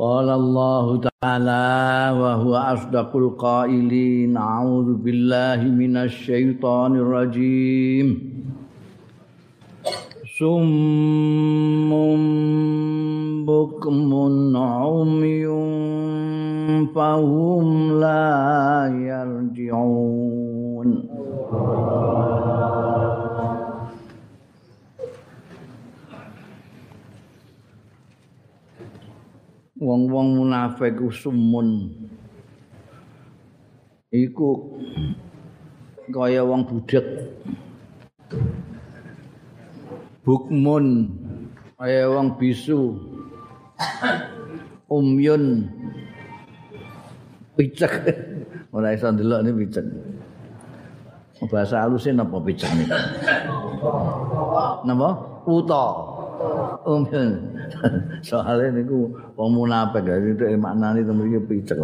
Qala Allah Ta'ala wa huwa asdaqul qailin. A'udzu billahi minasyaitonir rajim. Summum bukmun umyum fahum la yarji'un. Wong-wong munafik sumun. Iku kaya wong budek bukmun kaya wong bisu. Umyun. Picek. Ora iso ndelok ni picek. Bahasa halusin apa picek ni napa? Uta umyun soalnya niku wong munafik ya itu maknane temen iki picek.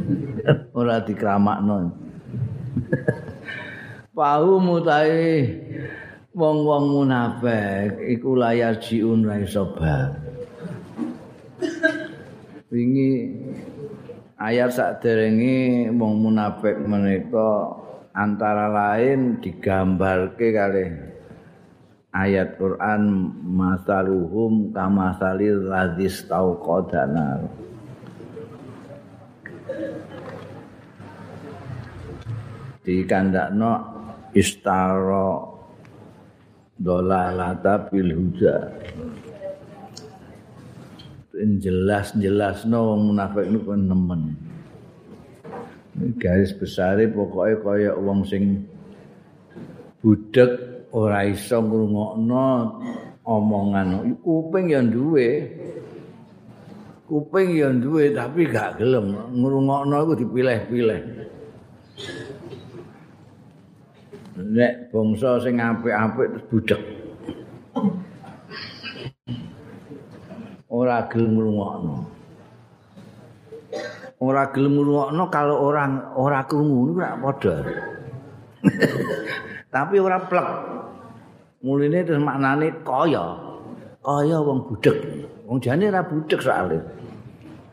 Ora dikramakno. Pahu mutai wong-wong munafik iku layar jiun ra iso Wingi ayat sakderenge wong munafik menika antara lain digambarke kalih ayat Quran masaluhum kamasalil ladzis tauqadana. Di kandakno istaro dolalata bil huda. Jelas-jelas no wong munafik niku nemen. Garis besar pokoknya kaya wong sing budek ora iso ngrungokno omongan. Kuping ya duwe. Kuping ya duwe tapi gak gelem. Ngrungokno iku dipilih-pilih. Nek bangsa sing apik-apik terus budek ora gelem ngrungokno. Ora gelem ngrungokno kalau orang ora krungu niku ora padha tapi ora plek Muline terus maknane kaya. Kaya wong budek. Wong jane ora budek soalé.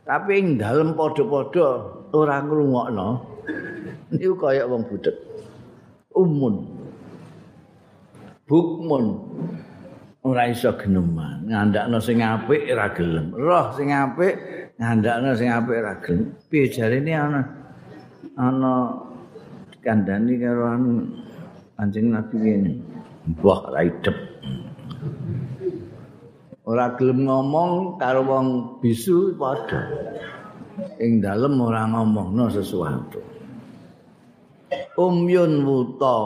Tapi ing dalem padha-padha ora ngrungokno. Niku kaya wong budek. Umun. Bukmun. Ora iso geneman. Ngandakno sing apik ora gelem. Roh sing apik ngandakno sing apik ora gelem. Piye jarene ana ana kandhani karo anu anjing nabi ngene. mbah raidep ora gelem ngomong karo wong bisu padha. Ing dalem ora ngomongno sesuatu. Umyun wuta.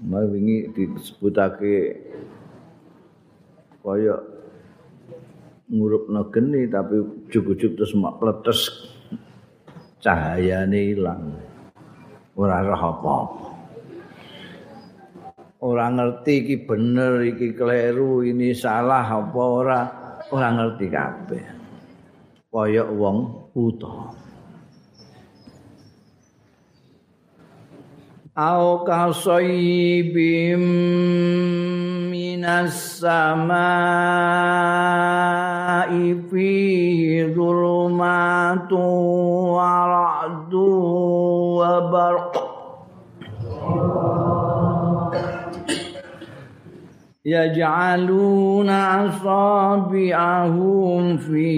Mau wingi disebutake kaya ngurupno geni tapi ujug-ujug terus mak pletes cahayane ilang ora roh apa-apa ora ngerti iki bener iki kleru ini salah apa ora? Ora ngerti kabeh. Kaya wong buta. Au kasaibim minas samai في فيه ظلمات ورعد وبرق يجعلون أصابعهم في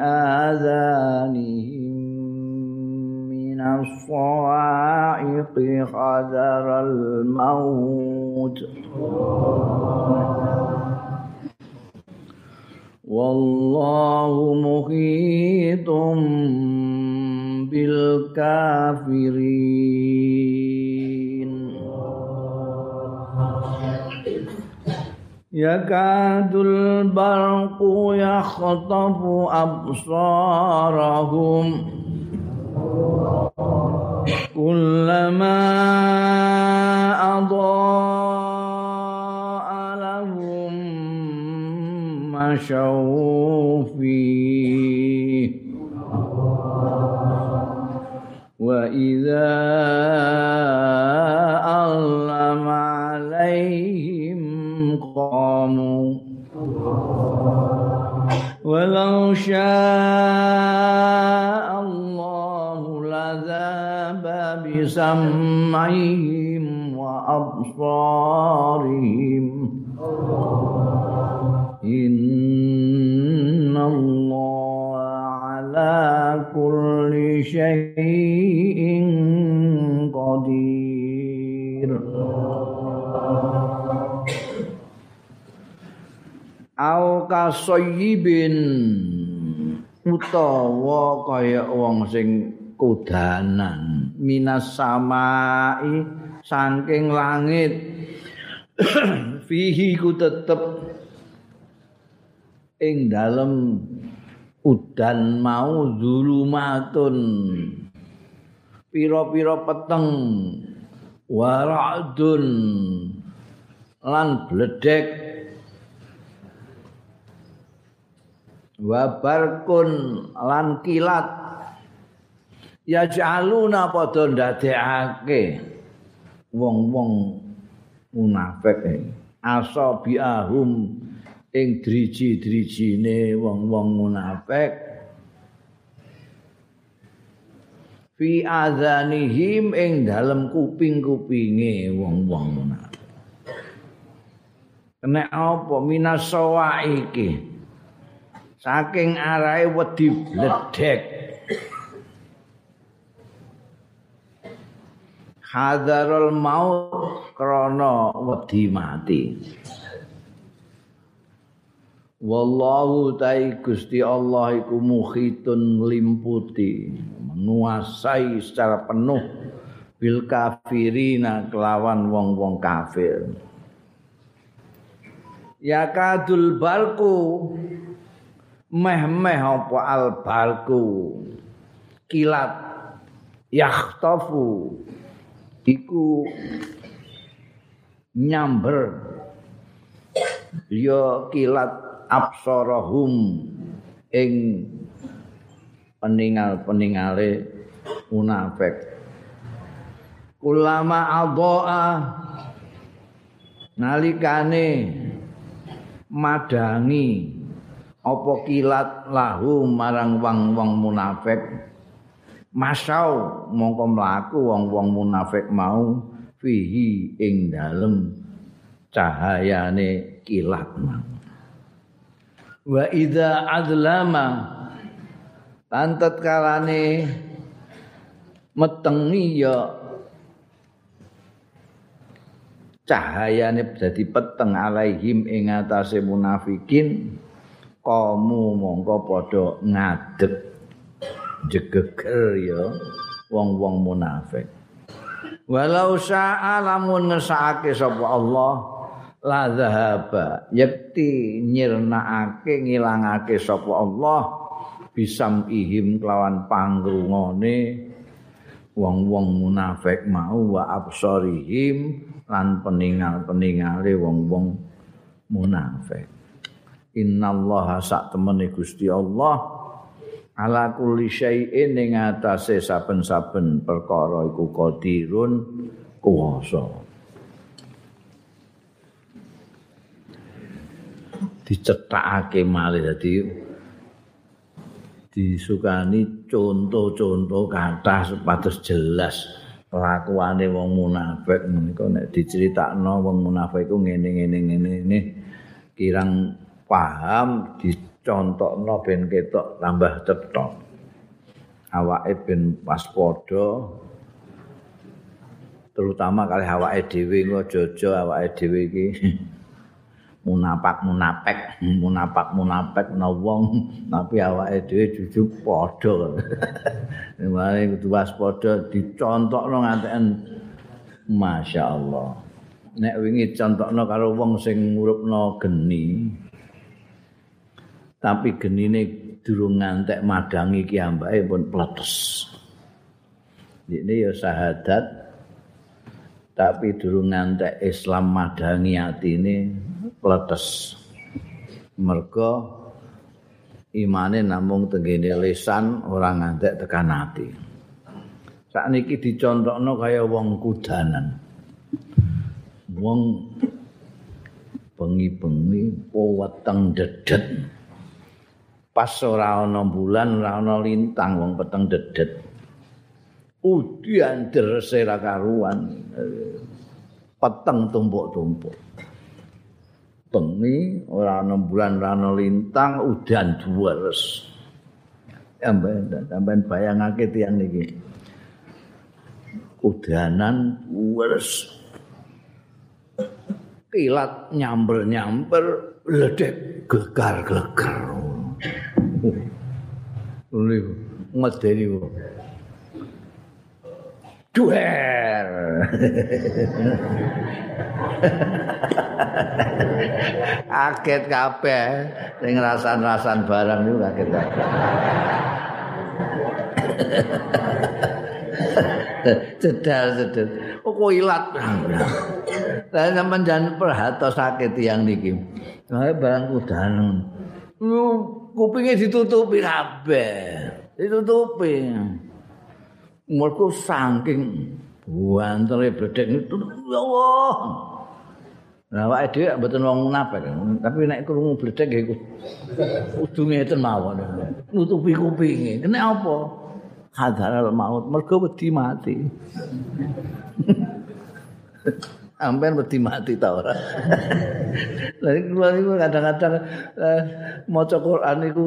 آذانهم من الصواعق حذر الموت. والله محيط بالكافرين. يكاد البرق يخطف أبصارهم. كلما أضاء مشوا فيه وإذا أظلم عليهم قاموا. ولو شاء الله لذاب بسمعهم وأبصارهم. إن الله على كل شيء قدير au kasoyibin utawa kaya wong sing kudanan minas samai saking langit fihi ku tetep ing dalem udan mau zulumatun pira-pira peteng waradun. Lan bledek wa barkun lan kilat. Ya jaluna padha ndadekake wong-wong munafik. Asa biahum ing driji-drijine wong-wong munafik fi adzanihim ing dalem kuping-kupinge wong-wong munafik kena apa? Minasawa iki saking arahe wedi bledek hadarul maut krana wedi mati wallahu ta'i Gusti Allah iku muhitun limputi menguasai secara penuh bil kafirina kelawan wong-wong kafir. Ya kadul balku meh-meh apa albalku kilat yakhtafu iku nyamber. Ya kilat absarahum ing peningal-peningale munafik. Ulama adhaa nalikane madangi apa kilat lahu marang wong-wong munafik. Masau mongko mlaku wong-wong munafik mau fihi ing dalem cahayane kilat mang wa idza adlama pantet kalane metengi ya cahayane dadi peteng alaihim ing atase munafikin kamu mongko padha ngadeg jegeger ya wong-wong munafik. Walau sa'a lamun ngesake sapa Allah la zahaba. Yakti nyirnaake ngilangake sapa Allah. Bisam ihim kelawan pangrungone. Wong-wong munafik mau wa absarihim lan peningal-peningale wong-wong munafik. Innallaha sak temene Gusti Allah. Ala kulli syai'in ing atase saben-saben perkara iku qadirun kuwasa dicetakake malih. Dadi disukani contoh-contoh kathah supados jelas kelakuane wong munafik. Menika nek diceritakno wong munafik iku ngene-ngene ngene kirang paham dicontokno ben ketok tambah cetok awake ben pas padha terutama kali awake dhewe ngojojo awake dhewe iki munapak munapek munapak munapek no wong. Tapi awake dhewe jujur padha. Mari kudu waspada dicontokno nganten masyaallah nek wingi contokno karo wong sing ngurupno geni tapi genine durung ngantek madangi ki ambake pun pletes. Ini ya sahadat tapi durung ngantek Islam madangi atine pletes. Mergo imane namung tenggene lisan ora ngantek tekan ati. Sakniki dicontokno kaya wong kudanan. Wong bengi-bengi weteng dedet. pas ora ana bulan ora ana lintang wong peteng dedet udian derese ra karuan peteng tumpuk-tumpuk bengi ora ana bulan ora ana lintang udan duweres sampeyan sampeyan bayangake tiyang niki. Udanan duweres kilat nyamber-nyamber ledek gegar-gegar. Lha ngedeni duer. Aket kabeh. Sing rasan-rasan barang niku kaget kabeh. cedal cedal oh kok ilat. Lah sampean jan perhatosake tiyang niki. Barang kudanan kupinge ditutupi kabeh. Ditutupi Mergo saking buantere bedhek itu ya Allah. Lah awake dhewe mboten wong munafik, tapi nek krungu bledek iku kudu ngeten mawon. Nutupi kupinge. Kena apa? Hadar maut mergo wedi mati. Ampen wedi mati ta ora. Lah iku kadang-kadang eh, maca Quran iku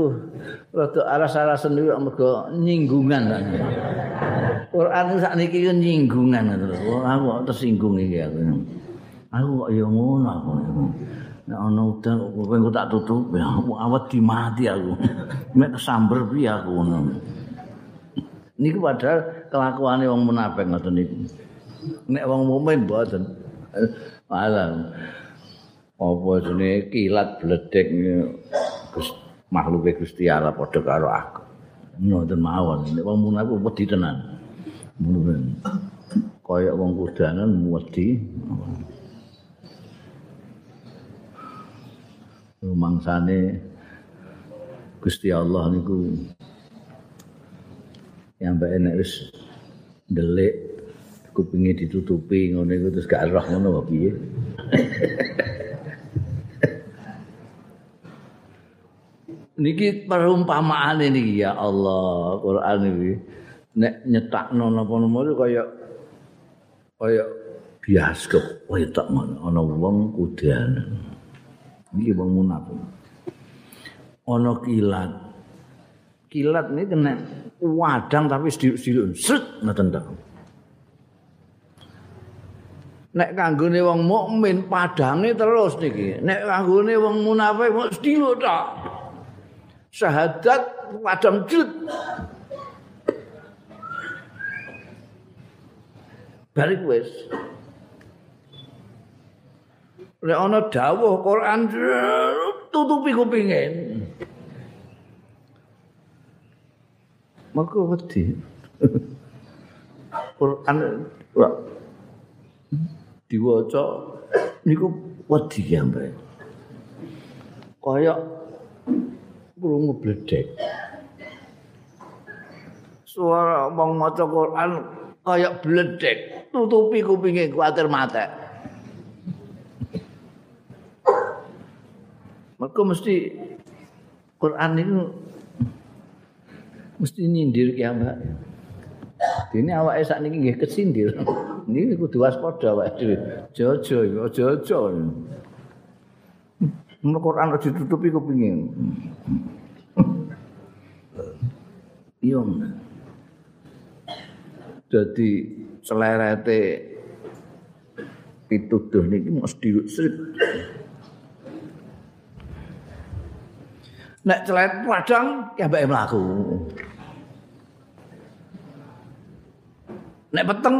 rada aras-arasen niku mergo nyinggungan. Quran sak niki nyinggungan terus. Aku tersinggung iki aku. Aku kok ya ngono aku. Nek ana udan kok tak tutup ya awet di mati aku. Mek kesamber piye aku ngono. Niku padahal kelakuane wong munafik ngoten niku. Nek wong mukmin mboten. Alam. Apa jenenge kilat bledek makhluk Gusti Allah padha karo aku. Ngoten mawon. Nek wong munafik wedi tenan. kaya wong kudanan wedi rumangsane Gusti Allah niku yang mbak enak wis delik kupinge ditutupi ngono terus gak roh ngono piye niki perumpamaan ini ya Allah Quran ini nek nyetakno napa-napa kaya kaya bioskop kaya tak ana wong kudanan iki wong munafik. Ana kilat. Kilat ini kena wadang tapi sediluk-sediluk set ngoten ta nek kanggone wong mukmin padange terus niki. Nek kanggone wong munafik mok sediluk tok syahadat padam jut balik wis Lek ana dawuh Quran tutupi kupinge. Maka wedi. Quran diwaca niku wedi ya, Mbak. Kaya krungu bledek. Suara wong maca Quran kaya bledek. tutupi kupinge kuatir mate. Maka mesti Quran itu mesti nyindir kiamat. Ini awak esak niki nggih kesindir. Niki kudu waspada awak dhewe. Jojo, jojo. Mun Quran ditutupi kupinge. Iya. Jadi selerete pituduh niki mesti srit. Nek celet padang ya mbak mlaku. Nek peteng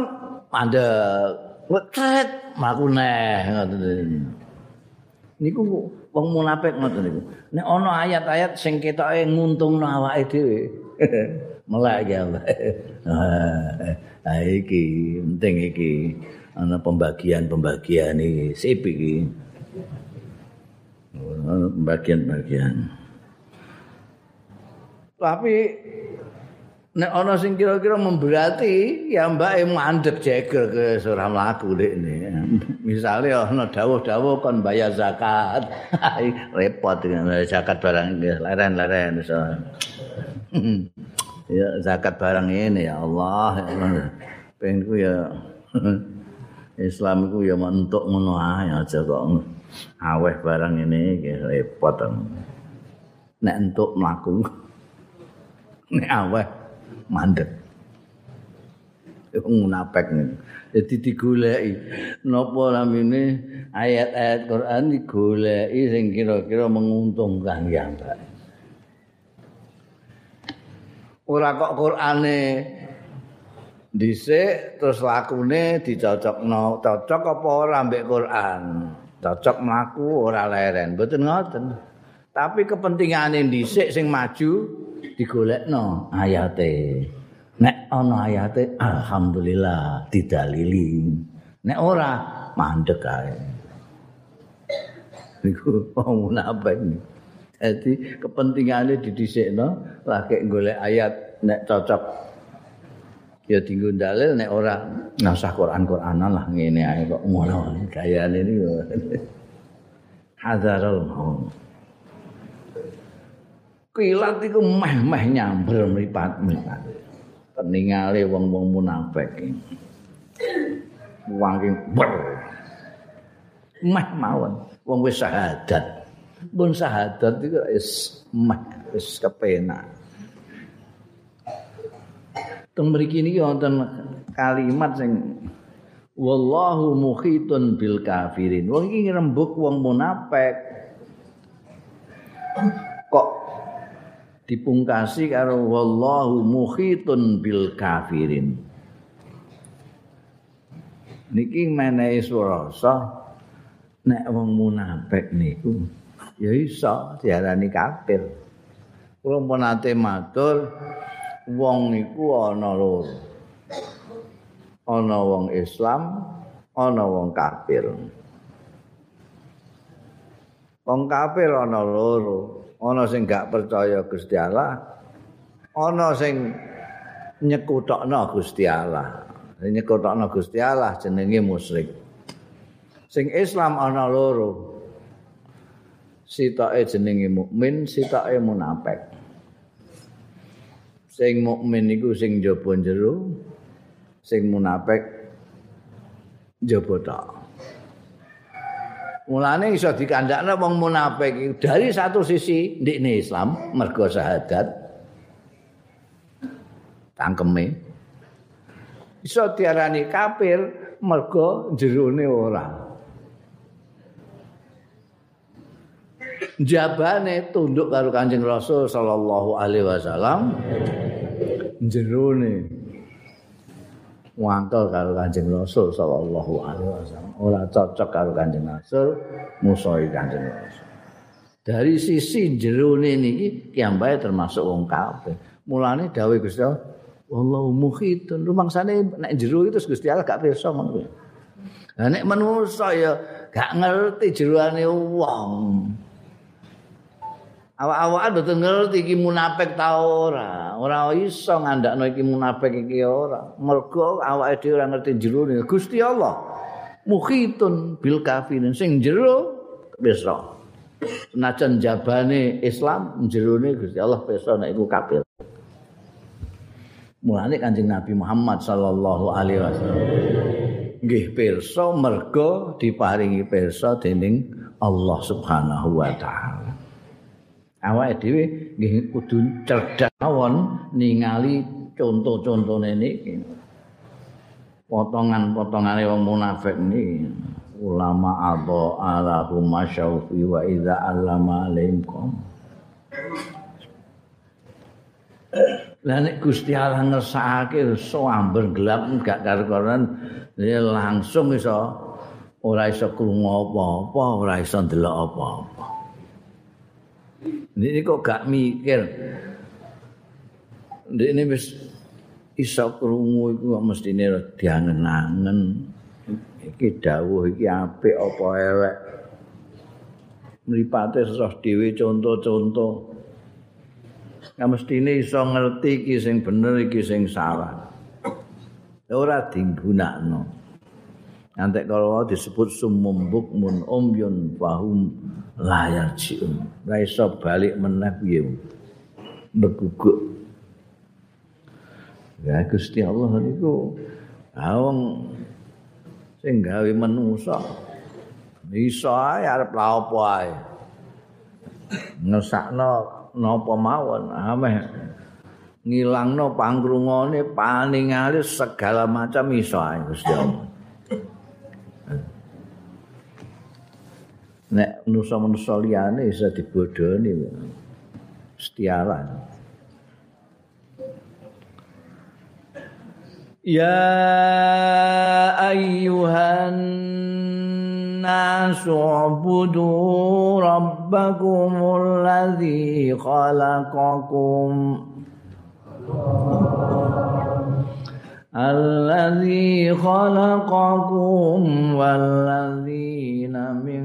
mandek. Ngecret mlaku neh ngoten. Niku wong munafik ngoten niku. Nek ana ayat-ayat sing ketoke nguntungno awake dhewe. Melak ya. Nah, iki penting iki ana pembagian-pembagian iki sip iki. Pembagian-pembagian. Tapi nek ana sing kira-kira memberati ya mbake mandek jeger ke ora mlaku ini. Misale ana dawuh-dawuh kon bayar zakat. Repot zakat barang leren-leren iso. ya zakat barang ini ya Allah. Pengku ya Islam iku ya mentuk ngono ae aja kok aweh barang ini repot. Nek entuk mlaku. Nek aweh mandek. Iku munafik niku. Dadi digoleki napa namine ayat-ayat Quran digoleki sing kira-kira menguntungkan ya, Mbak. Ora kok Qurane dhisik terus lakune dicocokno, cocok apa ora ambek Quran. Cocok mlaku ora leren, mboten ngoten. Tapi kepentingane dhisik sing maju digolekno ayate. Nek ana ayate alhamdulillah didalili. Nek ora mandek ae. Niku wong munafik. Jadi kepentingane didhisikno lagi golek ayat nek cocok ya tinggu dalil nek ora ngasah Quran-Quranan lah ngene ae kok ngono gayane niku. Hadzarul maut. Kilat iku meh-meh nyamber mripat-mripat. Peningale wong-wong munafik. Wong iki ber. Meh mawon wong wis syahadat. Pun syahadat iku wis meh wis kepenak. Teng mriki niki wonten kalimat sing wallahu muhitun bil kafirin. Wong iki ngrembug wong munafik. Dipungkasi karo wallahu muhitun bil kafirin. Niki menehi surasa nek wong munafik niku ya iso diarani kafir. Kula pun ate matur wong niku ana loro ana wong Islam ana wong kafir. Wong kafir ana loro ana sing gak percaya Gusti Allah ana sing nyekutokno Gusti Allah. Nyekutokno Gusti Allah jenenge musyrik. Sing Islam ana loro sitoke jenenge mukmin sitoke munafik. Sing mukmin iku sing jaba jero sing munafik jaba tok Mulane iso dikandakno wong munafik dari satu sisi ndikne Islam mergo syahadat. Tangkeme. Iso diarani kafir mergo jerone ora. Jabane tunduk karo Kanjeng Rasul sallallahu alaihi wasallam jerone wangkel karo Kanjeng Rasul sallallahu alaihi wasallam. Ora cocok karo Kanjeng Rasul, musuhi Kanjeng Rasul. Dari sisi jerone niki kiambae termasuk wong kafir. Mulane dawuh Gusti Allah, wallahu muhitun. Rumangsane nek jero itu Gusti Allah gak pirsa ngono. Lah nek manusa ya gak ngerti jeroane wong. Awak-awakan mboten ngerti iki munafik ta ora. Ora iso ngandakno iki munafik iki ora. Mergo awake dhewe ora ngerti jero Gusti Allah. Mukhitun bil kafirin sing jero besok. Senajan jabane Islam jerone Gusti Allah besok nek iku kafir. Mulane Kanjeng Nabi Muhammad sallallahu alaihi wasallam nggih pirsa mergo diparingi pirsa dening Allah Subhanahu wa taala. Awake dhewe nggih kudu cerdas mawon ningali conto-contone niki. Potongan-potongane wong munafik niki ulama adha alahu masyaufi wa idza allama alaihim Lah nek Gusti Allah ngersakake so amber gelap gak karo-karoan langsung iso ora iso krungu apa-apa, ora iso ndelok apa-apa. Ini kok gak mikir. Ini wis iso krungu iku kok mestine diangen-angen. Iki dawuh iki apik apa elek. Mripate sesah dhewe conto-conto. mestine iso ngerti iki sing bener iki sing salah ora dinggunakno nanti kalau disebut sumum bukmun umyun fahum layar cium. Ora iso balik meneh piye? Beguguk. Ya Gusti Allah niku awang sing gawe manusa iso ae arep lha apa ae? Ngesakno napa mawon? Ameh ngilangno pangrungone paningali segala macam iso ae Gusti Allah manusa-manusa liyane iso dibodoni setialan يا أيها الناس اعبدوا ربكم الذي خلقكم الذي خلقكم والذين من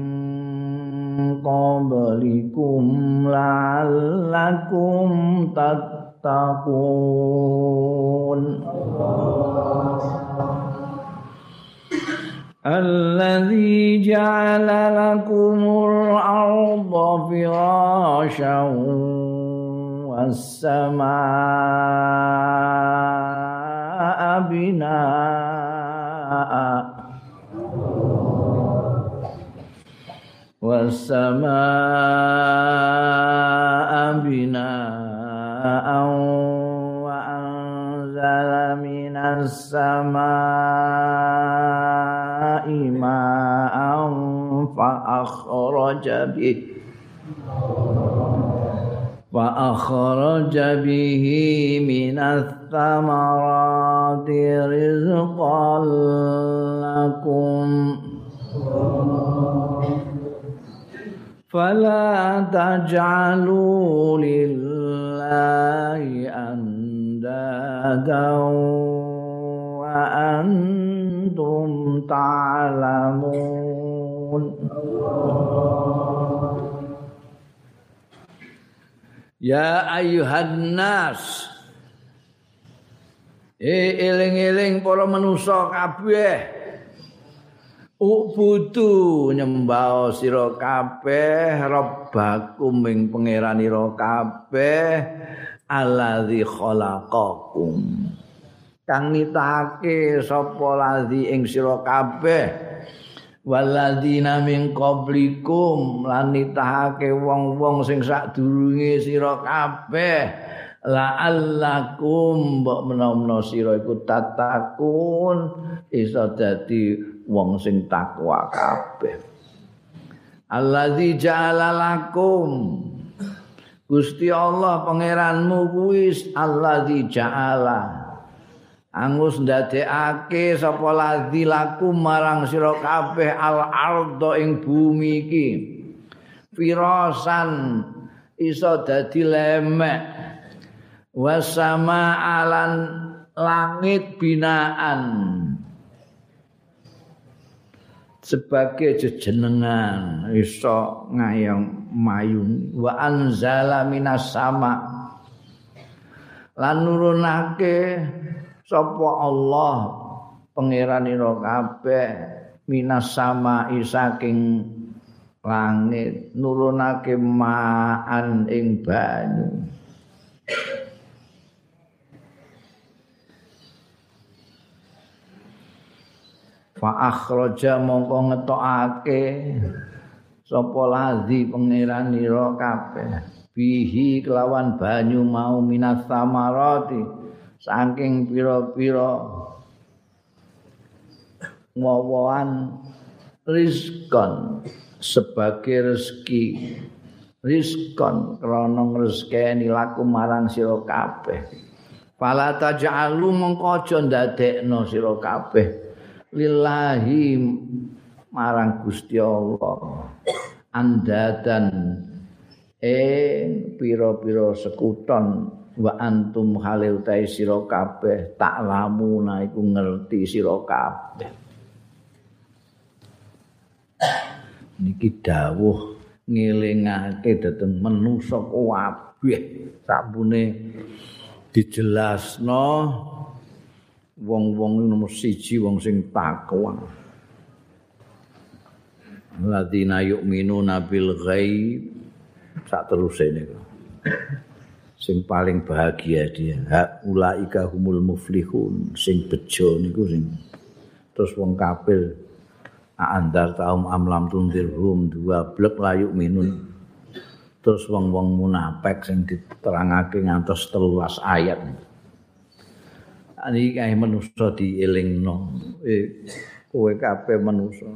قبلكم لعلكم تتقون الذي جعل لكم الأرض فراشا والسماء بناء والسماء بناء وأنزل من السماء ماء فأخرج به فأخرج به من الثمرات رزقا لكم فلا تجعلوا لله أندادا وأنتم تعلمون يا أيها الناس Eh eling-eling para manusa kabeh Ubudu nyembah sira kabeh rabbakum ing pangeranira kabeh allazi khalaqakum. Kang nitake sapa lazi ing sira kabeh? Waladzina min qablikum lan nitake wong-wong sing sadurunge sira kabeh. La'allakum mbok menawa sira iku tatakun iso dadi wong sing takwa kabeh. Allazi ja'ala lakum. Gusti Allah pangeranmu kuwi allazi ja'ala. Angus ndadekake sapa ladzi lakum marang sira kabeh al ardo ing bumi iki. Firasan iso dadi lemek. Wasama alan langit binaan sebagai jejenengan iso ngayong mayung wa anzala minas sama. Lan nurunake sapa Allah pangeranira kabeh minas sama saking langit nurunake maan ing banyu fa akhraja mongko ngetokake sapa lazi pangeranira kabeh. Bihi kelawan banyu mau minas samarati saking pira-pira wawan rizkon sebagai rezeki rizkon krana ngreseni laku marang sira kabeh. Fala taj'alu mongko aja ndadekno sira kabeh lillahi marang Gusti Allah. Andadan ing pira-pira sekuton wa antum halil ta sira kabeh tak lamu iku ngerti sira kabeh. Niki dawuh ngelingake dhateng manusa kabeh. Sampune dijelasno wong-wong nomor siji wong sing takwa ladina yu'minuna bil ghaib. Sak teruse niku sing paling bahagia dia. Ha humul muflihun. Sing bejo niku sing. Terus wong kafir andar taum amlam tundirhum dua blek layu minun terus wong-wong munafik sing diterangake ngantos telulas ayat ini kayak manusia dielingno eh kowe kabeh manusia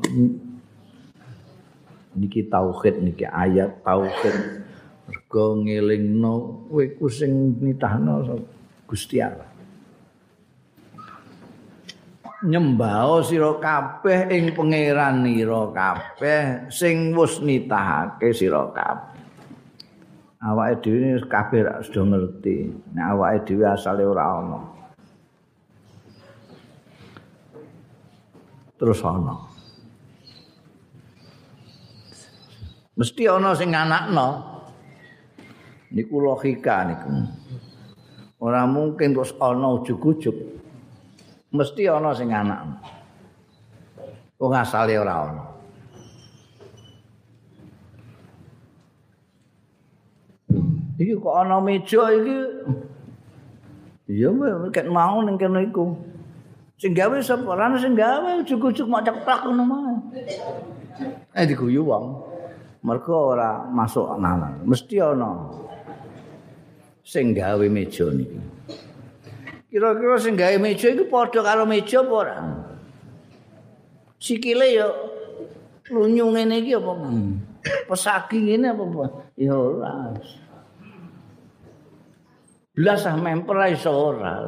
niki tauhid niki ayat tauhid. Mergo ngelingno kowe ku sing nitahno Gusti Allah. Nyembah sira kabeh ing pangeran nira kabeh sing wis nitahake sira kabeh. Awake dhewe kabeh sudah ngerti. Nek awake dhewe asale ora ana terus ana mesti ana sing anakno niku logika niku. Ora mungkin terus ana ujug-ujug mesti ana sing anakno wong asale ora ana. Iki kok ana meja iki? Iya mek mau ning kene iku sing gawe sapa? Ora sing gawe ujug-ujug mak ceplak ngono mah. Eh diguyu wong. Mergo ora masuk nang mesti ana sing gawe meja niki. Kira-kira sing gawe meja iku padha karo meja apa ora? Sikile yo lunyu ngene iki apa? Pesagi ngene apa ya ora. Blas ah memper iso ora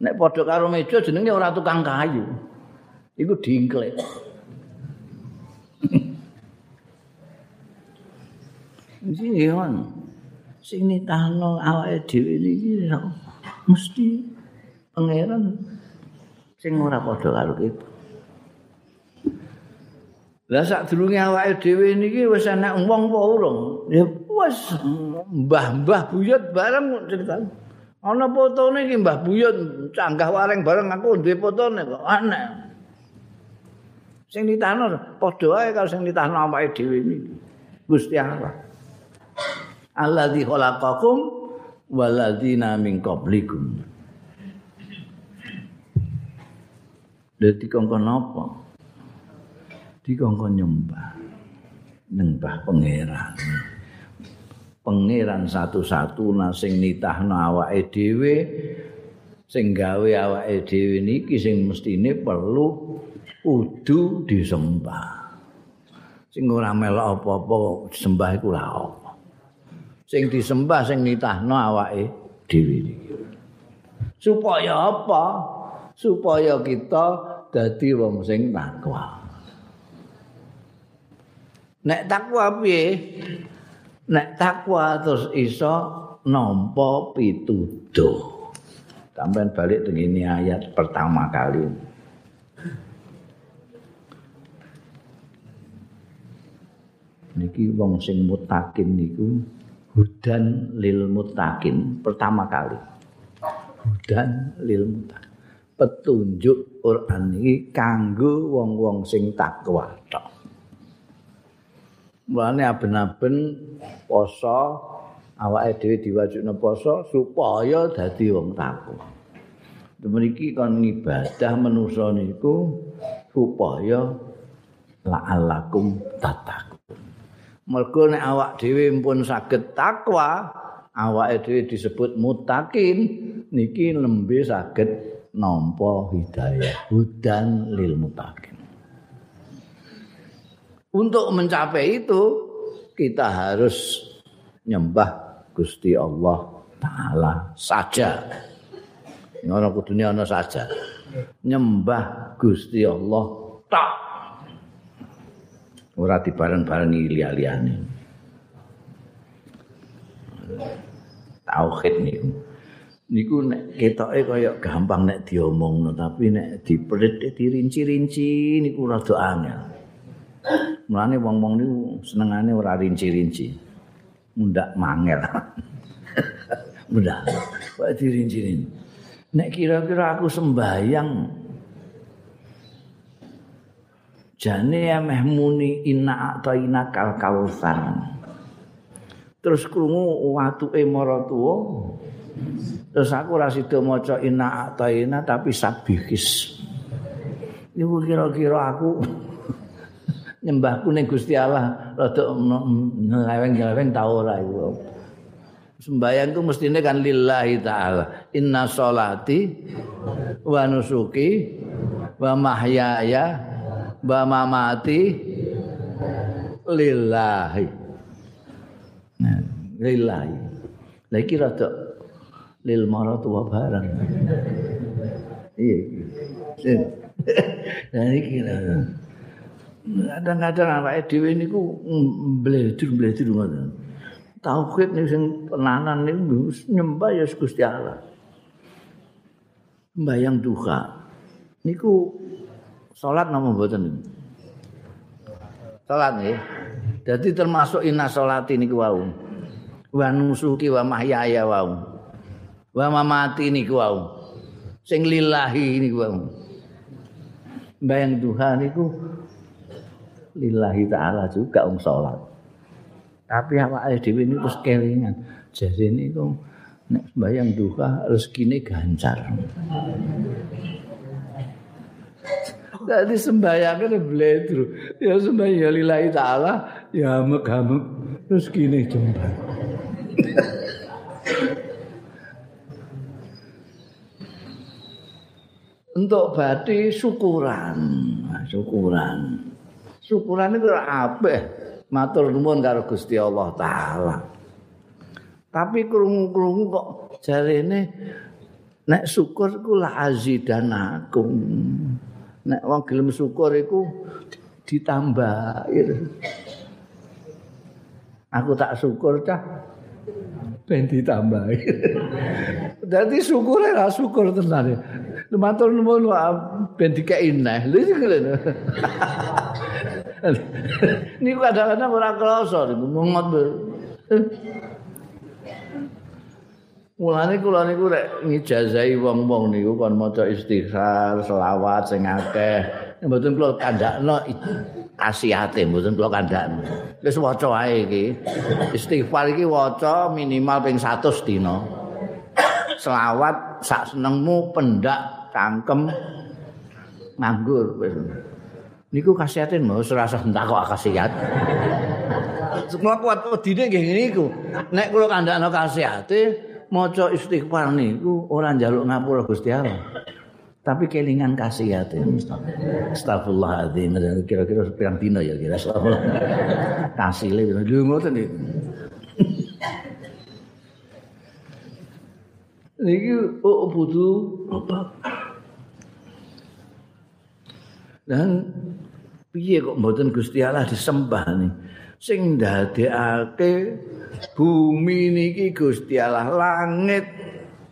nek padha karo meja jenenge ora tukang kayu iku dingklek Iki yon. Sing nitahno awake dhewe iki mesti pangeran sing ora padha karo kita. Lah sak durunge awake dhewe niki wis ana wong apa urung? Ya wis mbah-mbah buyut bareng cerita. Ana fotone iki mbah buyut canggah wareng bareng aku duwe fotone kok aneh. Sing nitahno padha wae karo sing nitahno awake dhewe niki. Gusti Allah. alladzi khalaqakum waladzina min qablikum Dadi kongkon apa? Dikongkon nyembah. Nyembah pangeran. Pangeran satu-satu sing nitahno awake dhewe sing gawe awake dhewe niki sing mestine perlu kudu disembah. Sing ora melok apa-apa sembah iku ora apa. sing disembah sing nitahno awake dhewe iki. Supaya apa? Supaya kita dadi wong sing takwa. Nek takwa piye? Nek takwa terus iso nampa pituduh. Sampai balik dengan ini ayat pertama kali. Niki wong sing mutakin niku hudan lil mutakin pertama kali hudan lil mutakin petunjuk Quran ini kanggo wong-wong sing takwa tok mulane aben-aben poso awake dhewe diwajibno poso supaya dadi wong takwa mriki kon ibadah manusa niku supaya la'allakum tatak Mergo nek awak dhewe pun saged takwa, awake dhewe disebut mutakin, niki lembe saged nampa hidayah hudan lil mutakin. Untuk mencapai itu kita harus nyembah Gusti Allah taala saja. Ngono kudune ana saja. Nyembah Gusti Allah tak ora dibareng-barengi liya-liyane. Tauhid niku. Niku nek ketoke kaya gampang nek diomongno tapi nek diperit dirinci-rinci niku rada angel. Mulane wong-wong niku senengane ora rinci-rinci. mundak mangel. Mundak. Kok dirinci Nek kira-kira aku sembayang jane emeh muni inna inna kal Terus krungu watuke maratuwa. Terus aku ora sida maca inna inna tapi sabihis. Niku kira-kira aku nyembahku ning Gusti Allah rada nyeleweng-nyeleweng ta ora iku. Sembayang itu mestinya kan lillahi ta'ala. Inna sholati wa nusuki wa mahyaya wa mamati lillahi. Nah, lillahi. Lagi rada lil maratu wa barang. Iya. Nah, iki kadang-kadang awake dhewe niku mbledur-mbledur ngoten. Tauhid niku sing tenanan niku nyembah ya Gusti Allah. Mbayang duha. Niku salat napa mboten? Salat nggih. Dadi termasuk inna salati niku wau. Wa nusuki wa mahyaya wau. Wa mamati niku wau. Sing lillahi niku wau. Mbayang duha niku lillahi taala juga um salat. Tapi awake dhewe ini terus kelingan. Jadi ini kok nek sembahyang duha rezekine gancar. Jadi sembahyang kan bledru. Ya sembahyang lillahi taala ya megamek rezekine jembar. Untuk bati syukuran, syukuran. Syukuran itu apa? Matur nuwun karo Gusti Allah taala. Tapi krungu-krungu kok jarene nek syukur iku la azidanakum. Nek wong gelem syukur iku ditambah. Aku tak syukur cah ben ditambah. Dadi syukure ra syukur tenan. Matur nuwun ben dikeki neh. Lha niku kadang-kadang ora krasa niku mongot. Mulane kula niku rek ngijazahi wong-wong niku kon maca istighfar, selawat sing akeh. Mboten kula kandakno kasihate, mboten kula kandakno. Wis waca ae iki. Istighfar iki waca minimal ping 100 dina. Selawat sak senengmu pendak cangkem nganggur wis. Niku kasihatin mau serasa entak kok kasihat. Semua kuat wedine nggih niku. Nek kula kandhakno kasihate maca istighfar niku ora njaluk ngapura Gusti Allah. Tapi kelingan kasihate. Astagfirullahaladzim. Kira-kira pirang dina ya kira astagfirullah. Kasile lho ngoten niku. Niki oh, butuh apa? Dan piye kok? Mboten Gusti Allah disembah nih. Sing ndadekake bumi niki Gusti Allah langit.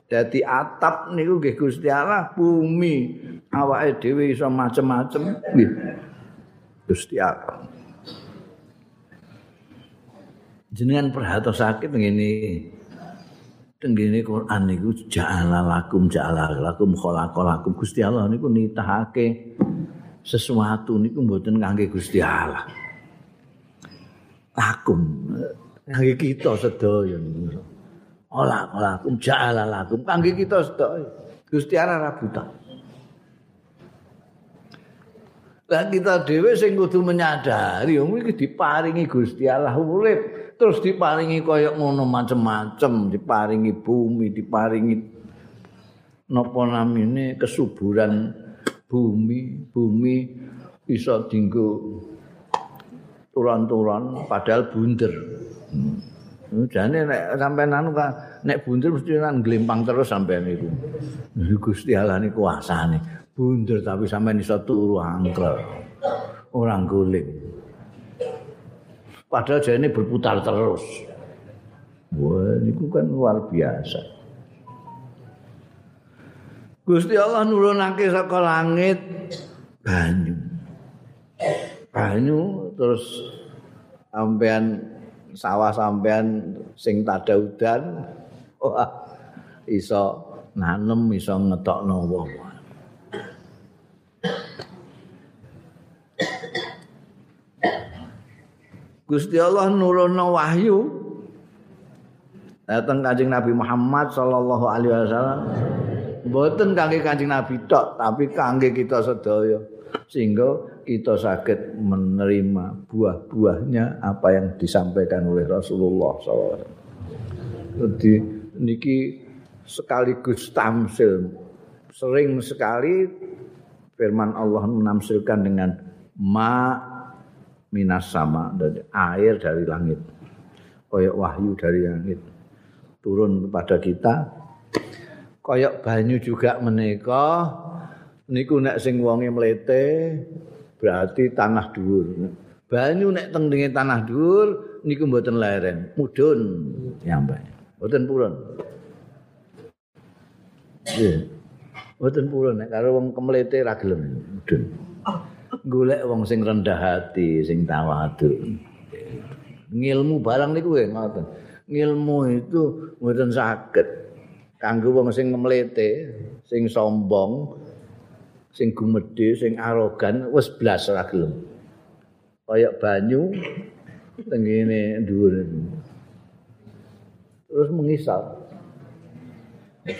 Dadi atap niku nggih Gusti Allah bumi. Awake dhewe iso macem-macem. Nggih. Gusti Allah. Jenengan perhatosake ngene. Tenggene Quran niku ja'ala lakum ja'ala lakum khalaqalakum. Gusti Allah niku nitahake sesuatu niku mboten kangge Gusti Allah. Lakum kangge kita sedaya niku. Ola ola kum ja'ala lakum kangge kita sedaya. Gusti Allah ra buta. Lah kita dhewe sing kudu menyadari wong iki diparingi Gusti Allah urip, terus diparingi kaya ngono macem-macem, diparingi bumi, diparingi napa namine kesuburan bumi bumi bisa dinggo turan-turan padahal bunder. Hmm. Jane nek sampean anu nek bunder mesti nang glempang terus sampean iku. Gusti Allah niku kuasane. Bunder tapi sampean iso turu angkel. Ora guling. Padahal jane berputar terus. Wah, niku kan luar biasa. Gusti Allah nurunake saka langit. Banyu. Banyu terus sampean sawah sampean sing tada udan wah iso nanem iso ngetokno wong. Gusti Allah nurunno wahyu. Datang kanjeng Nabi Muhammad sallallahu alaihi wasallam mboten kangge kanjeng Nabi tok tapi kangge kita sedaya sehingga kita sakit menerima buah-buahnya apa yang disampaikan oleh Rasulullah SAW. Jadi niki sekaligus tamsil sering sekali firman Allah menamsilkan dengan ma minas sama dari air dari langit koyok wahyu dari langit turun kepada kita koyok banyu juga menikah niku nek sing wonge mlete berarti tanah dhuwur banyu nek teng tanah dhuwur niku mboten lereng mudun nyampe mboten purun. Mboten purun nek karo wong kemlete ra gelem mudun. golek wong sing rendah hati, sing tawadhu. Ngilmu barang niku ngoten. Ngilmu itu mboten saged kanggo wong sing mlete, sing sombong, sing gumedhe, sing arogan wis blas ora gelem. Kaya banyu tengene dhuwur. Terus mengisal.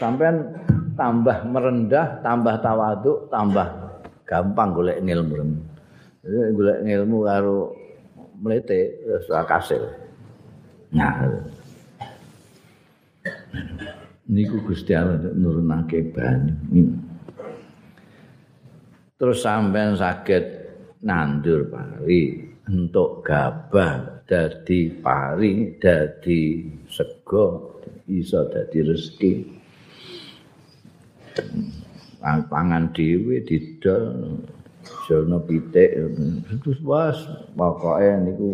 Sampean tambah merendah, tambah tawaduk, tambah gampang golek ilmu. Golek ilmu karo mlete wis kasil. Nah. Niku Gusti Allah nurunake banyu. Terus sampean saged nandur pari untuk gabah dadi pari dadi sego iso dadi rezeki. pangan dhewe didol jono pitik terus was pokoke niku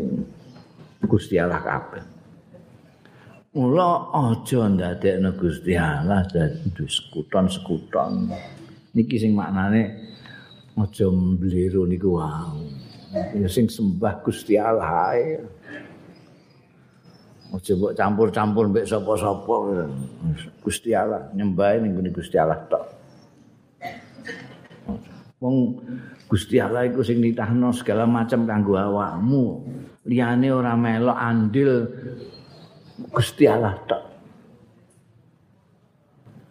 Gusti Allah kabeh Mula aja ndadekno Gusti Allah dadi sekuton-sekuton. Niki sing maknane aja mbliru niku wae. Ya sing sembah Gusti Allah ae. Aja mbok campur-campur mbek sapa-sapa. Gusti Allah nyembah ning Gusti Allah tok. Wong Gusti Allah iku sing nitahno segala macam kanggo awakmu. Liyane ora melok andil Gusti Allah tok.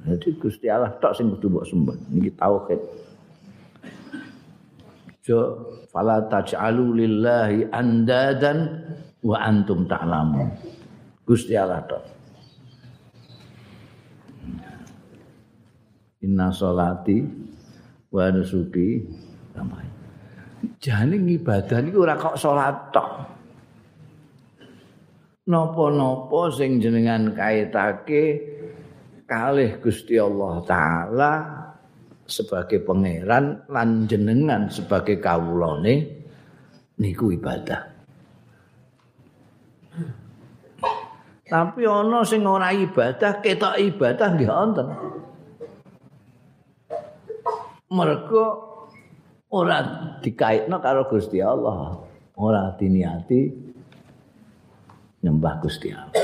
Jadi Gusti Allah tok sing kudu mbok sembah. Niki tauhid. Jo fala taj'alu lillahi andadan wa antum ta'lamun. Gusti Allah tok. Inna salati wa nusuki. Jane ngibadah niku ora kok salat tok. Napa-napa sing jenengan kaitake kalih Gusti Allah taala sebagai pangeran lan jenengan sebagai kawulane niku ibadah. Tapi ana sing ora ibadah, ketok ibadah nggih wonten. mergo ora dikaitno karo Gusti Allah, ora diniati nyembah Gusti Allah.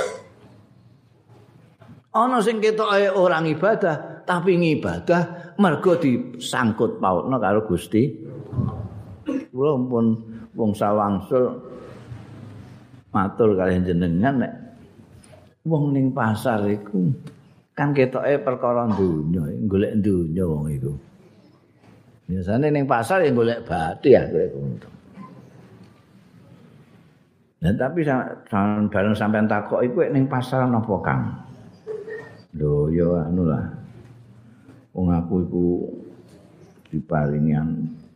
Ana sing ketoke orang ibadah, tapi ngibadah mergo disangkut pautno karo Gusti. Kula pun wong sawangsul matur kalian jenengan nek wong ning pasar iku kan ketoke perkara donya, golek donya wong iku. Biasanya ning pasar yang golek bathi ya golek untung. Dan tapi bareng sampean takok iku ning pasar napa Kang? Lho ya anu lah. Wong aku iku diparingi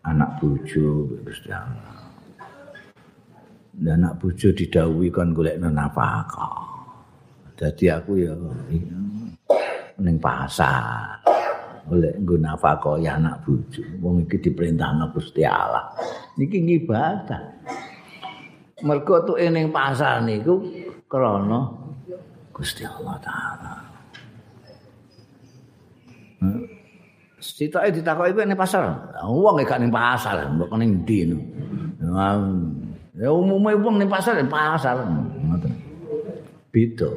anak bojo Allah. Dan anak bojo didhawuhi kon golek nafkah. Dadi aku ya ning pasar. oleh nggo nafkah ya anak bojo. Wong iki diperintahno Gusti Allah. Niki ngibadah. Mergo tuh ning pasar niku krana Gusti Allah taala. Sitoke ditakoki ning pasar. Wong gak ning pasar, mbok ning ndi Ya umume wong ning pasar pasar. Ngoten. beda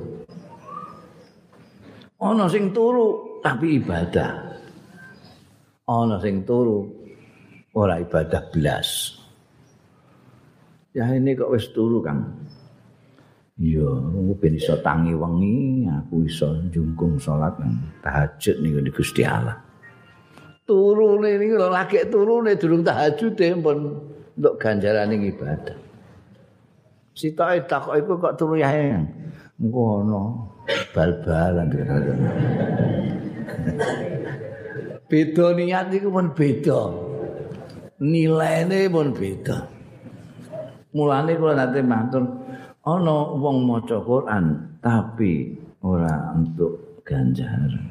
ana sing turu tapi ibadah ana sing turu ora ibadah belas ya ini kok wis turu kang? Iya aku ben iso tangi wengi aku iso jungkung salat nang tahajud niku di Gusti Allah. Turune niku lagi turune durung tahajud e pun untuk ganjaran ibadah. Sitoke takok iku kok turu ya engko ana bal-balan beda niat iku pun beda. Nilaine pun beda mulane kula nanti matur ana wong maca Quran tapi ora untuk ganjaran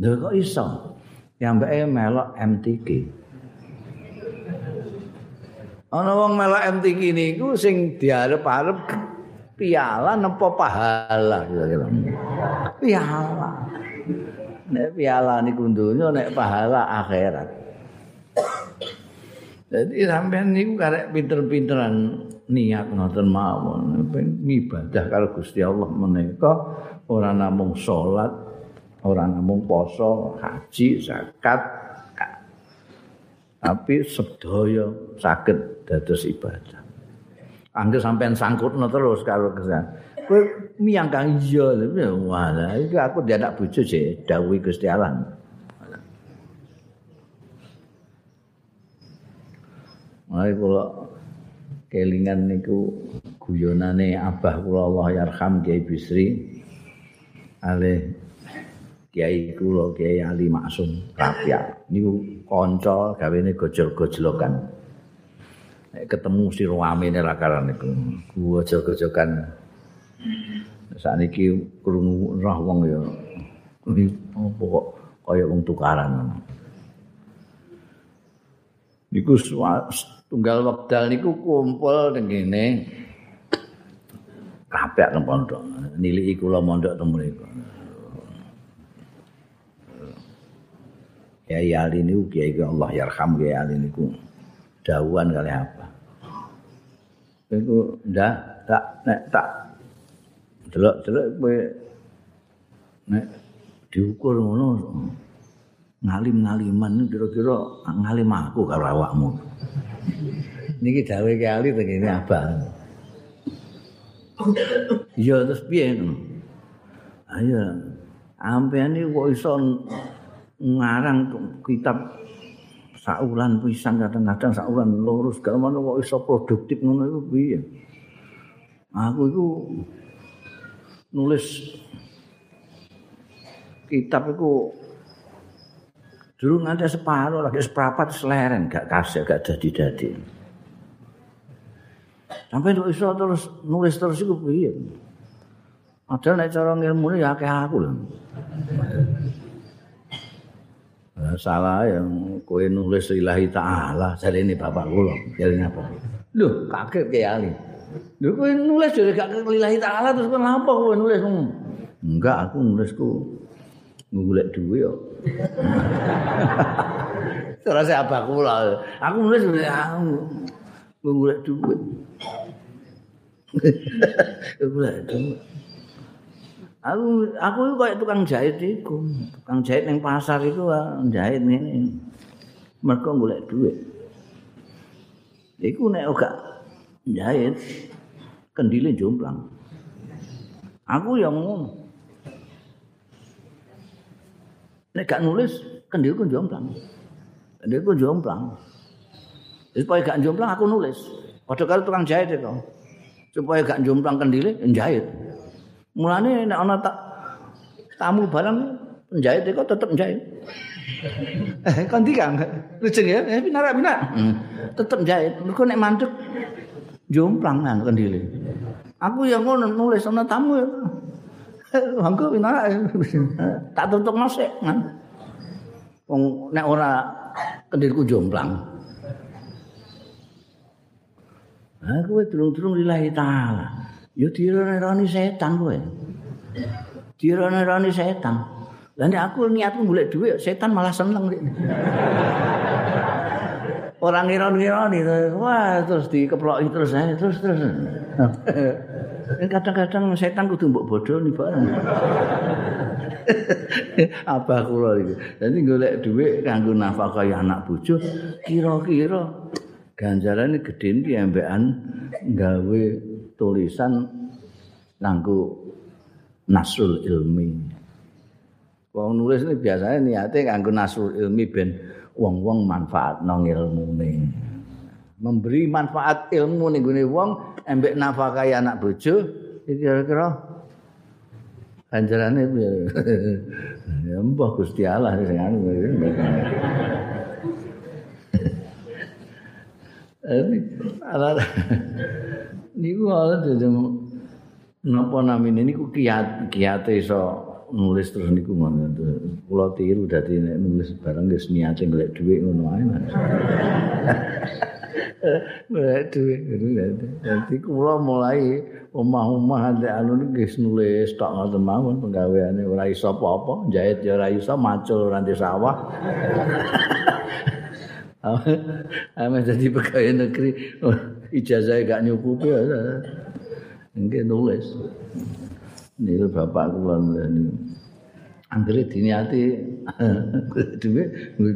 lho kok iso? Yambake melok MTQ ana wong melok MTQ niku sing diarep-arep piala nepo pahala kira-kira. Piala. Nek piala niku donya nek pahala akhirat Jadi sampean niku karek pinter-pinteran niat ngoten mawon ibadah karo Gusti Allah menika ora namung salat, ora namung poso, haji, zakat, tapi sedaya saged dados ibadah. Angger sampean sangkutno terus karo kesan. Kowe miyang kang iya, wah, iki aku dianak bojo sih dawuh Gusti Allah. Mulai kula kelingan niku guyonane abah kula Allah yarham Kiai Bisri ale Kiai kula Kiai Ali Maksum Rapia niku kanca gawene gojol-gojlokan nek ketemu sira amene ra karan niku gojol-gojlokan sakniki krungu roh wong ya apa kok kaya wong tukaran niku tunggal wekdal niku kumpul teng kene. Kapek nang pondok. Niliki kula mondok teng mriku Kiai Ali niku Kiai Allah yarham Kiai Ali niku. Dawuhan kali apa? Iku ndak tak nek tak. Delok-delok kowe nek diukur ngono ngalim-ngaliman kira-kira ngalim aku karo awakmu. Niki dawuh Ki Ali teng kene abang. Iya terus piye? Ayo ampean iki kok iso ngarang kitab saulan pisan kadang-kadang saulan lurus gak kok iso produktif ngono iku piye? Aku iku nulis kitab iku Dulu nganti separuh lagi seprapat seleren gak kasih gak jadi. Sampai itu iso terus nulis terus itu piye. Padahal nek cara ilmu ya kayak aku loh. salah yang kowe nulis ilahi ta'ala jadi ini bapak kula jadi apa Loh, kaget kayak Ali Loh, kowe nulis jadi gak ilahi ta'ala terus kenapa kowe nulis enggak aku nulisku ngulek duwe yo Terus apa kula aku nulis aku ngulek duwe ngulek duwe Aku aku kayak tukang jahit iku. Tukang jahit ning pasar iku jahit ngene. Mergo golek duit. Iku nek ora jahit kendile jomplang. Aku yang ngono. Nek gak nulis kendilku jomplang. Kendilku jomplang. Supaya gak jomplang aku nulis. Padha karo tukang jahit itu. Supaya gak jomplang kendile jahit. Mulane nek ana tak tamu barang penjahit kok tetep njahit. Eh kan dikang. Lujeng ya, eh pinar pinar. Hmm. Tetep njahit. Mergo nek mandek jomplang nang kendile. Aku yang ngono nulis ana tamu ya. Mangko pinar tak tutup nosek kan. Wong nek ora kendilku jomplang. Aku durung-durung lillahi taala. Ya dirone-rone setan kowe. Dirone-rone setan. Lah nek aku niatku golek dhuwit, setan malah seneng. Orang ngira-ngira wah terus dikeploki terus ae terus terus. Kadang-kadang setan kudu mbok bodoni bareng. Apa kula iki. Dadi golek dhuwit kanggo nafkah anak bojo kira-kira ganjarane gedhe iki ambekan gawe tulisan kanggo nasrul ilmi. Wong nulis ini biasanya niatnya kanggo nasrul ilmi ben wong-wong manfaat nang ilmune. Memberi manfaat ilmu ning gone wong embek nafkahi anak bojo kira-kira ganjarane piye? ya mbah Gusti Allah sing. Niku ala dadi napa namine niku kiat kiate iso nulis terus niku ngono. Kula tiru dadi nek nulis barang wis niate golek dhuwit ngono ae. Golek dhuwit dadi kula mulai omah-omah nek anu wis nulis tok ngoten mawon penggaweane ora iso apa-apa, jahit ya ora iso, macul ora sawah. Ame jadi pegawai negeri ijazah gak nyukupi ya. Nulis. Niku bapak kula niku. Anggere diniati duwe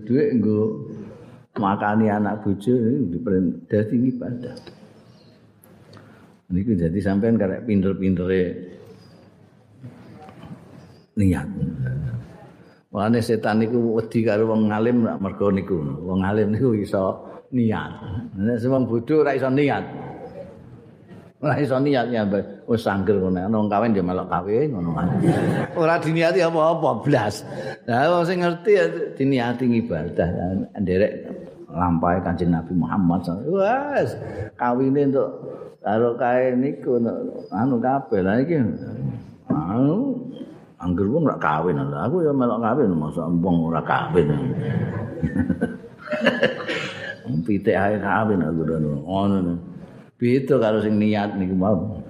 duwe nggo makani anak bojo dadi ibadah. Niku jadi sampean karek pinter-pintere niat. Mulane setan niku wedi karo wong alim mergo niku. Wong alim niku iso niat. Nek wong bodho ora iso niat. Ora iso niat ya wis sangger ngono. Wong kawin dia melok kawin ngono. Ora diniati apa-apa blas. Lah wong sing ngerti diniati ibadah nderek lampahe Kanjeng Nabi Muhammad wasallam. kawine untuk karo kae niku anu kabeh. Lah iki anu Angger wong ora kawin. Aku ya melok kawin masa wong ora kawin. Pitik ae kawin aku ngono. Beda karo sing niat niku mau.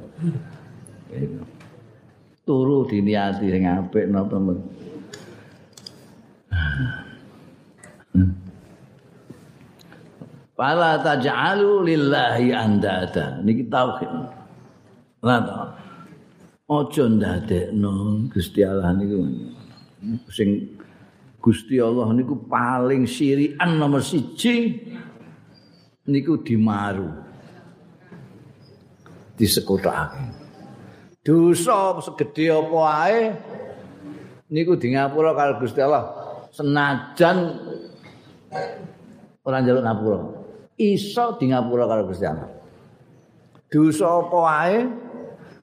Turu diniati sing apik napa men. Fala taj'alu lillahi andada. Niki tauhid. Lah aja ndadekno Gusti Allah niku sing Gusti Allah niku paling sirian nomor siji niku dimaru disekutake dosa segede apa ae niku di ngapura karo Gusti Allah senajan ora njaluk ngapura iso di ngapura karo Gusti Allah dosa apa ae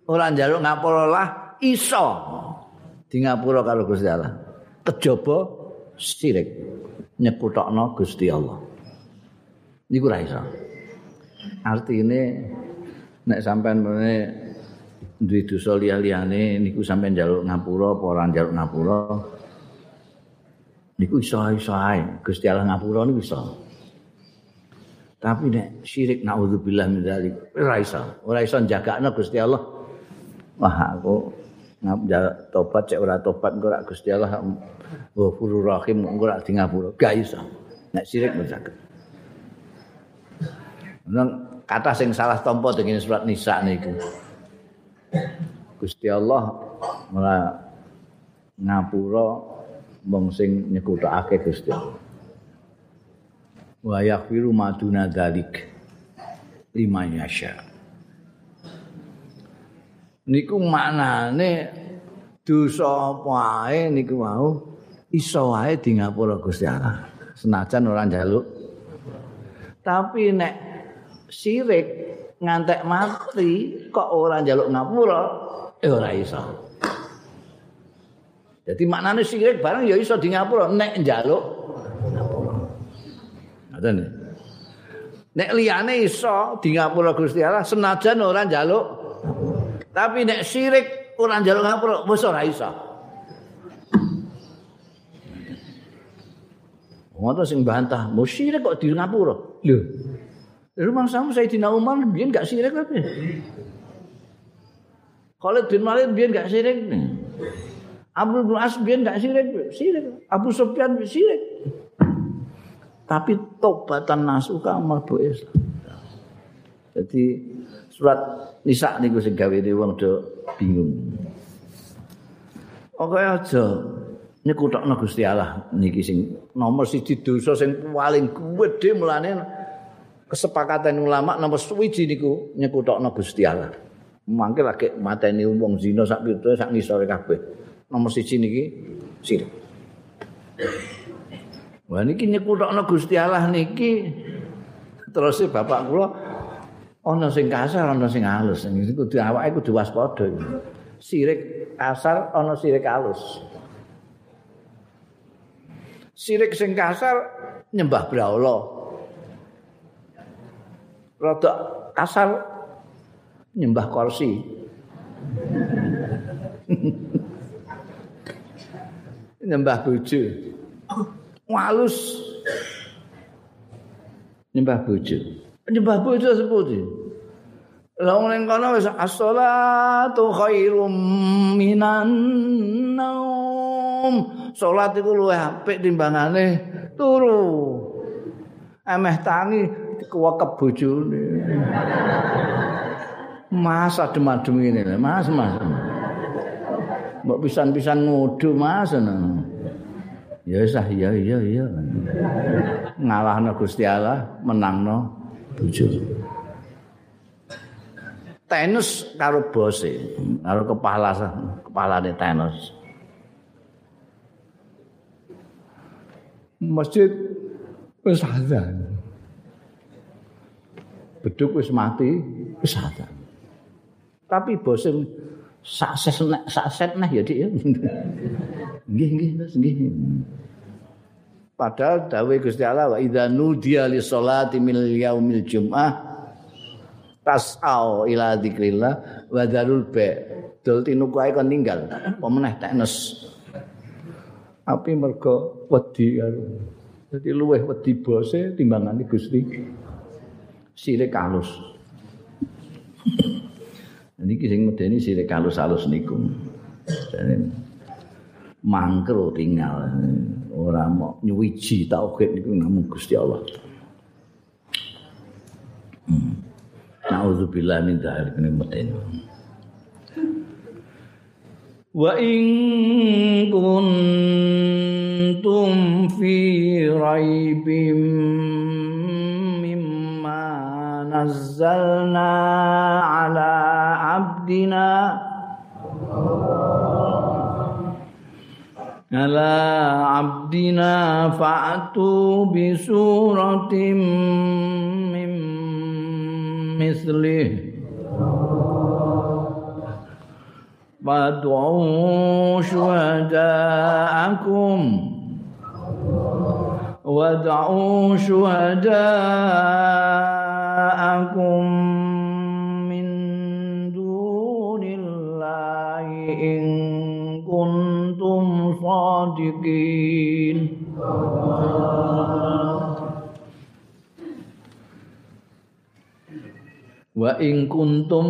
ora njaluk ngapura lah iso di ngapura karo Gusti Allah. Kejaba sirik nyekutokno Gusti Allah. Niku ora iso. Artine nek sampean mene duwe dosa liya-liyane niku sampean njaluk ngapura apa ora njaluk ngapura. Niku iso-iso ae. Gusti Allah ngapura niku iso. Tapi nek syirik naudzubillah min dzalik ora iso. Ora iso jagakno Gusti Allah. wah aku ngap tobat cek ora tobat engko rak Gusti Allah Ghafurur Rahim engko rak di ngapura gak iso nek sirik mencaket nang kata sing salah tompo dengan surat Nisa niku. Gusti Allah malah ngapura wong sing nyekutukake Gusti wa yaghfiru maduna dzalik liman yasha' niku maknane dosa apa ae niku mau iso wae di ngapura Gusti Allah. Senajan ora njaluk. Tapi nek sirik ngantek mati kok ora njaluk ngapura eh ora iso jadi maknane sirik barang ya iso di ngapura nek njaluk ngoten nek liyane iso di ngapura Gusti Allah senajan ora njaluk Tapi nek syirik ora njaluk ngapura wis ora iso. Ngono sing bantah, mau syirik kok di ngapura? Lho. Rumah sama Sayyidina Umar biyen gak syirik apa? Khalid bin Walid biyen gak syirik. Abu bin As biyen gak syirik, syirik. Abu Sufyan syirik. Tapi tobatan nasuka mlebu Islam. Jadi surat Nisa niku sing gawe wong do bingung. Oke aja nyekutokno Gusti Allah niki sing nomor siji dosa sing paling gedhe mulane kesepakatan ulama nomor suwiji niku nyekutokno Gusti Allah. Mangke lagi mateni wong zina sak pitu sak ngisore kabeh. Nomor siji niki sirik. Wah niki nyekutokno Gusti Allah niki terus bapak kula ana sing kasar ana sing halus iki kudu awake kudu waspada sirik kasar ana sirik halus sirik sing kasar nyembah brahala rada kasar. Nyembah kursi. Nyembah bojo. Walus. Nyembah bojo. Nyembah bojo seputi? Lah ning kono wis as-shalatu khairum minan naum. Salat iku luwih apik timbangane turu. Emeh tangi dikuwekep bojone. Mas adem-adem ngene Mas, Mas. Mbok pisan-pisan ngudu Mas. Ya wis ah, iya iya iya. Ngalahno Gusti Allah, menangno bojone. tenis karo bose, karo kepala kepalane tenis. Masjid wis azan. Beduk wis mati, wis azan. Tapi bose sakses nek sakset nah ya dik. Nggih nggih Mas nggih. Padahal dawuh Gusti Allah wa idza nudiya li sholati min yaumil jum'ah tasau ila dzikrillah wa darul ba dol tinuku ae kon ninggal apa meneh teknes api mergo wedi karo dadi luweh wedi bose timbangane Gusti sirik halus niki sing medeni sirik halus-halus niku mangkro tinggal ora mau nyuwiji tauhid niku namung Gusti Allah hmm. Nauzubillah min dzalik nikmatin. Wa in kuntum fi raibim نزلنا على عبدنا على عبدنا فأتوا بسورة من مثله. فادعوا شهداءكم. وادعوا شهداءكم. من دون الله إن كنتم صادقين wa ing kuntum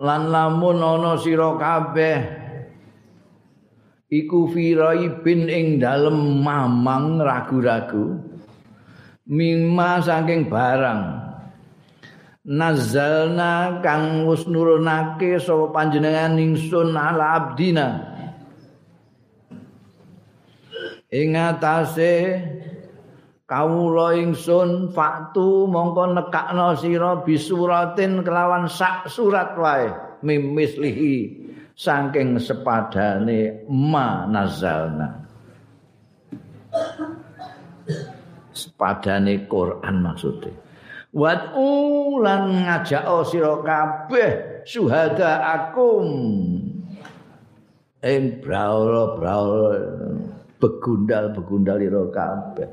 lan lamun ana sira kabeh iku firaibin ing dalem mamang ragu-ragu mimma saking barang nazalna kang wis nurunake sapa panjenengan ingsun ala abdina. Ing atase kawula ingsun faktu mongko nekakno sira bisuratin kelawan sak surat wae mimislihi saking sepadane ma nazalna. Sepadane Quran maksudnya wat ulan ngajak sira kabeh suhada akum. Ing braula braula begundal begundal ira kabeh.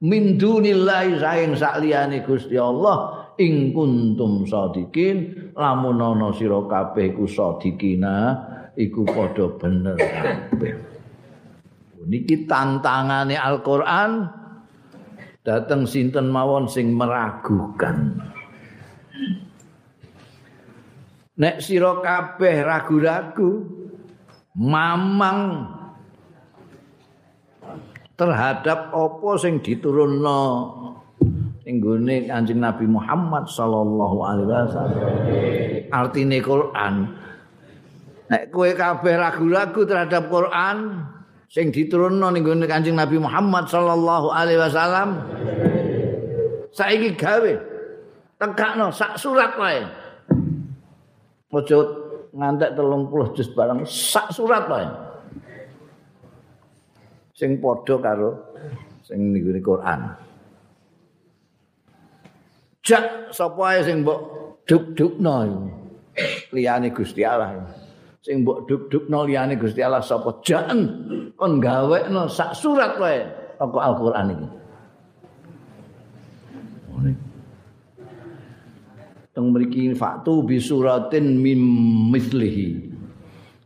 Min dunillahi saing sakliyane Gusti Allah ing kuntum sadikin lamun ana sira kabeh iku sadikina iku padha bener kabeh. Niki tantangane Al-Qur'an dateng sinten mawon sing meragukan nek sira kabeh ragu-ragu mamang terhadap apa sing diturunno ning gone Kanjeng Nabi Muhammad sallallahu alaihi wasallam. Artine Quran. Nek kowe kabeh ragu-ragu terhadap Quran sing diturunno ning gone Kanjeng Nabi Muhammad sallallahu alaihi wasallam. Saiki gawe tegakno sak surat wae. Ojo ngantek 30 juz barang sak surat wae. Sing padha karo sing ning Quran. jak sapa ae sing mbok duk-dukno liyane Gusti Allah sing mbok duk-dukno liyane Gusti Allah sapa? Jaen kon gawekno sak surat wae toko Al-Qur'an iki? Teng mriki faktu bi suratin mim mislihi.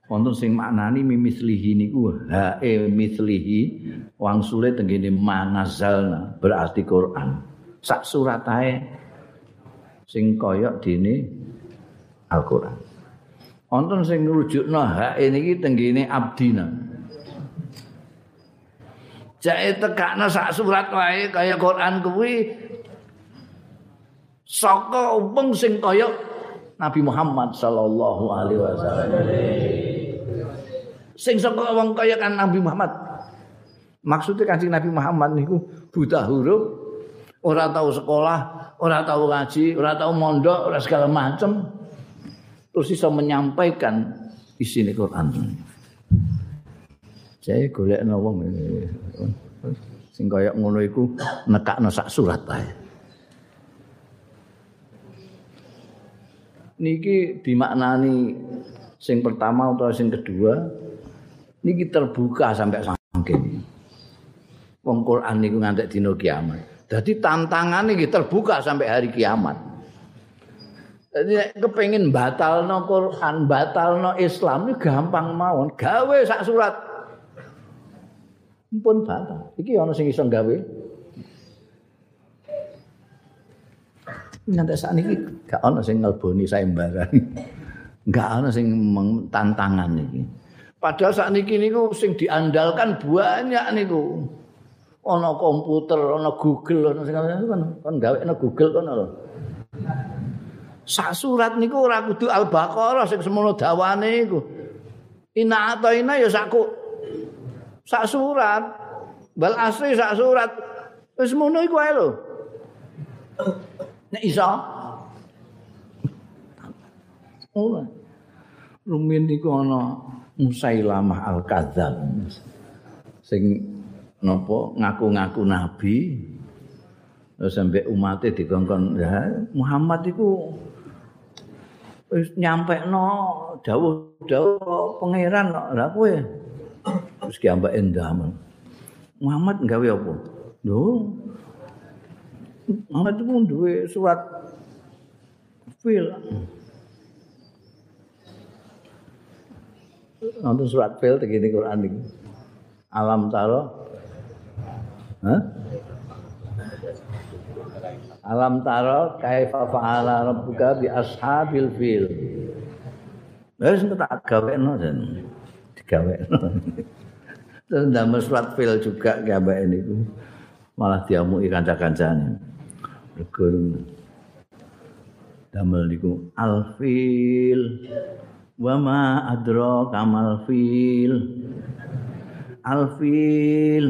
Wonten sing maknani mim mislihi niku ha e mislihi. Wangsule tengene manazalna berarti Quran. Sak surat ae sing kaya dene Al-Qur'an. Wonten sing ngrujukno hak niki tenggene abdina. Jake tekakno sak surat wae kaya Quran kuwi saka wong sing kaya Nabi Muhammad sallallahu alaihi wasallam. Sing saka wong kaya kan Nabi Muhammad. Maksudnya kancing Nabi Muhammad niku buta huruf, ora tahu sekolah, ora tahu ngaji, ora tahu mondok, ora segala macam. Terus bisa menyampaikan isi Quran. Saya golek wong sing kaya ngono iku nekakno sak surat ae. Niki dimaknani sing pertama atau sing kedua niki terbuka sampai saking. Wong Quran niku ngantek dina kiamat. Jadi tantangan ini terbuka sampai hari kiamat. Jadi kepengen batal no Quran, batal no Islam ini gampang mawon. Gawe sak surat. Pun batal. Iki ono sing iso gawe. Nanti saat ini gak ono sing ngelboni sayembaran. Gak ono sing tantangan ini. Padahal saat ini niku sing diandalkan banyak niku. ana komputer, ana Google, ana sing kan kon gawe ana Google kono lho. Sak surat niku ora kudu Al-Baqarah sing semono dawane iku. Ina ataina ya sakku sak surat. Bal asri sak surat. Wis semono iku ae lho. Nek iso. Ora. Rumin niku ana Musailamah Al-Kadzab. Sing napa ngaku-ngaku nabi terus sampai umatnya dikongkon ya Muhammad itu wis nyampe no jauh jauh pangeran lah kowe? Terus kiambak endah Muhammad gawe apa? Lho. Muhammad itu duwe surat fil. Nonton surat fil tegini Quran ini alam taro Alam taro kaifa fa'ala rabbuka bi ashabil fil. Wis tak gawekno jan. Digawekno. Terus ndamel surat fil juga gambar niku. Malah diamuki kanca-kancane. Mergo damel niku alfil wa ma adra kamal fil alfil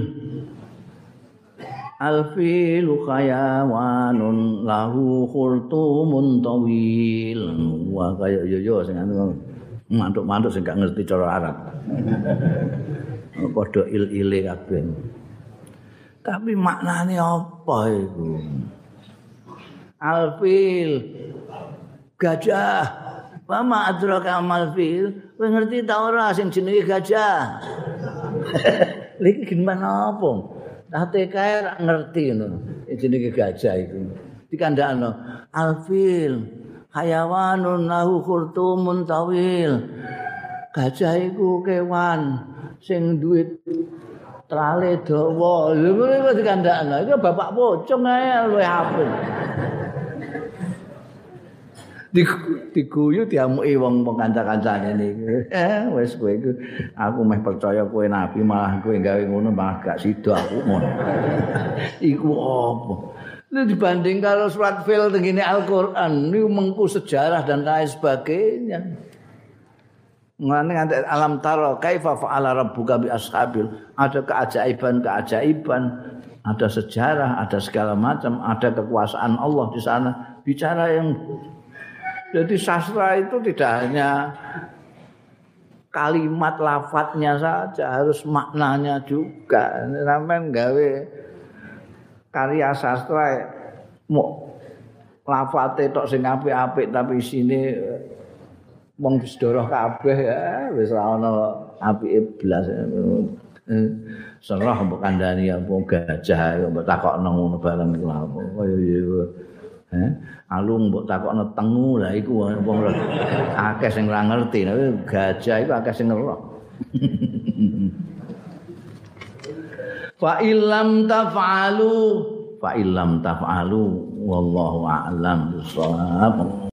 alfilu khayawanun lahu khultumun tawil. Wah kaya yo yo sing mantuk-mantuk sing gak ngerti cara Arab. Padha il-ile kabeh. Tapi maknane apa itu alfil. Gajah. Mama adraka amal fil, kowe ngerti ta ora sing jenenge gajah? Lagi gimana apa? Ate kae ngerti ngono. Jenenge gajah iku. Dikandakno alfil hayawanun lahu khurtumun tawil. Gajah iku kewan sing duwe trale dawa. Lha ngono dikandakno. Iku bapak pocong ae luwe apik. Diguyu diamuki wong kanca-kancane niku. Eh wis kowe iku aku meh percaya kowe nabi malah kowe gawe ngono malah gak sida aku ngono. iku apa? Ini dibanding kalau surat fil begini Al-Quran, ini mengku sejarah dan lain sebagainya. Mengenai alam taro, kaifa fa'ala rabbuka bi ashabil. Ada keajaiban-keajaiban, ada sejarah, ada segala macam, ada kekuasaan Allah di sana. Bicara yang jadi sastra itu tidak hanya kalimat lafadznya saja, harus maknanya juga. Sampai gawe karya sastra mau lafate tok sing apik-apik tapi sini wong sedoroh kabeh ya. Wis ora ana apike blas. Serah mbok kandhani apa gajah mbok takokno ngono bareng iku apa kaya ya alung mbok takokno tengu lah iku wong akeh sing ora ngerti. Gajah iku akeh sing ngerti fa illam taf'alu fa illam taf'alu wallahu a'lam bissawab